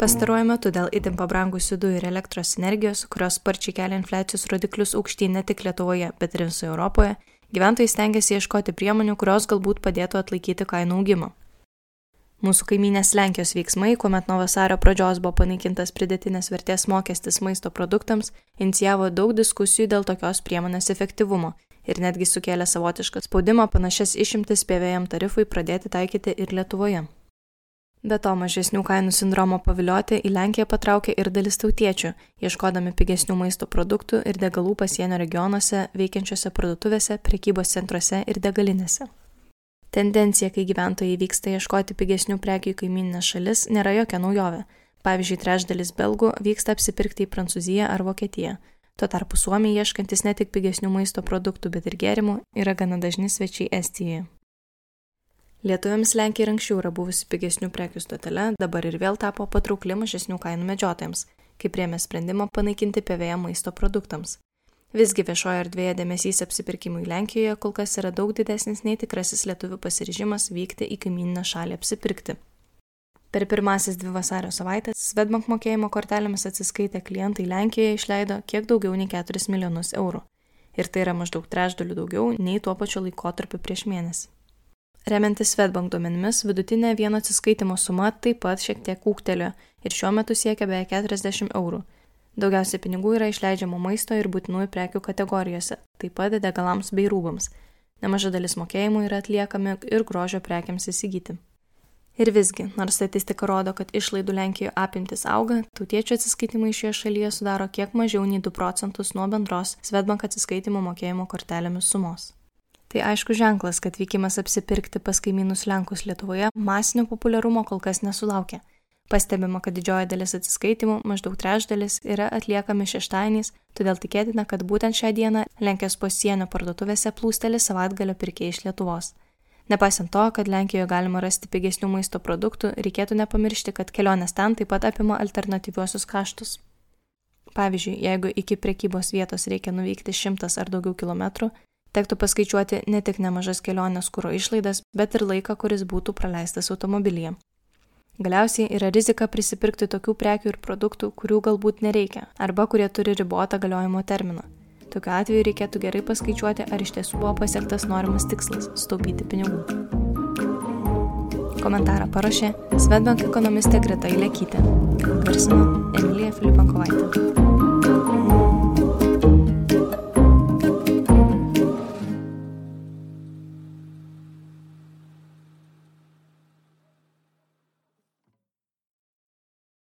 Pastaruoju metu dėl itin pabrangusių dujų ir elektros energijos, kurios sparčiai kelia infliacijos rodiklius aukštyn ne tik Lietuvoje, bet ir visoje Europoje, gyventojai stengiasi ieškoti priemonių, kurios galbūt padėtų atlaikyti kainų augimą. Mūsų kaiminės Lenkijos veiksmai, kuomet nuo vasario pradžios buvo panaikintas pridėtinės vertės mokestis maisto produktams, inicijavo daug diskusijų dėl tokios priemonės efektyvumo ir netgi sukėlė savotišką spaudimą panašias išimtis PVM tarifui pradėti taikyti ir Lietuvoje. Be to, mažesnių kainų sindromo pavilioti į Lenkiją patraukė ir dalis tautiečių, ieškodami pigesnių maisto produktų ir degalų pasienio regionuose veikiančiose parduotuvėse, prekybos centruose ir degalinėse. Tendencija, kai gyventojai vyksta ieškoti pigesnių prekių į kaiminės šalis, nėra jokia naujovė. Pavyzdžiui, trečdalis belgų vyksta apsipirkti į Prancūziją ar Vokietiją. Tuo tarpu Suomija ieškantis ne tik pigesnių maisto produktų, bet ir gėrimų yra gana dažni svečiai Estijoje. Lietuviams Lenkija ir anksčiau yra buvusi pigesnių prekių stotele, dabar ir vėl tapo patraukli mažesnių kainų medžiotojams, kai priemė sprendimą panaikinti PVM maisto produktams. Visgi viešojo erdvėje dėmesys apsipirkimui Lenkijoje kol kas yra daug didesnis nei tikrasis lietuvių pasiryžimas vykti į kaiminę šalį apsipirkti. Per pirmasis dvi vasario savaitės Svetbank mokėjimo kortelėmis atsiskaitę klientai Lenkijoje išleido kiek daugiau nei 4 milijonus eurų. Ir tai yra maždaug trečdaliu daugiau nei tuo pačiu laikotarpiu prieš mėnesį. Remiantis Svetbank duomenimis, vidutinė vieno atsiskaitimo suma taip pat šiek tiek ūktelio ir šiuo metu siekia beveik 40 eurų. Daugiausia pinigų yra išleidžiama maisto ir būtinųjų prekių kategorijose, taip pat degalams bei rūbams. Nemaža dalis mokėjimų yra atliekami ir grožio prekiams įsigyti. Ir visgi, nors statistika rodo, kad išlaidų Lenkijoje apimtis auga, tautiečių atsiskaitimai šioje šalyje sudaro kiek mažiau nei 2 procentus nuo bendros Svetbank atsiskaitimo mokėjimo kortelėmis sumos. Tai aišku ženklas, kad vykimas apsipirkti pas kaimynus Lenkus Lietuvoje masinio populiarumo kol kas nesulaukė. Pastebima, kad didžioji dalis atsiskaitimų, maždaug trečdalis, yra atliekami šeštadieniais, todėl tikėtina, kad būtent šią dieną Lenkijos pasienio parduotuvėse plūsteli savaitgalio pirkėjai iš Lietuvos. Nepaisant to, kad Lenkijoje galima rasti pigesnių maisto produktų, reikėtų nepamiršti, kad kelionės ten taip pat apima alternatyviuosius kaštus. Pavyzdžiui, jeigu iki prekybos vietos reikia nuvykti šimtas ar daugiau kilometrų, Tektų paskaičiuoti ne tik nemažas kelionės kūro išlaidas, bet ir laiką, kuris būtų praleistas automobilyje. Galiausiai yra rizika prisipirkti tokių prekių ir produktų, kurių galbūt nereikia, arba kurie turi ribotą galiojimo terminą. Tokiu atveju reikėtų gerai paskaičiuoti, ar iš tiesų buvo pasiektas norimas tikslas - sutaupyti pinigų. Komentarą parašė Svetbank ekonomistė Greta Ilekytė. Garsino Emilija Filipankovaitė.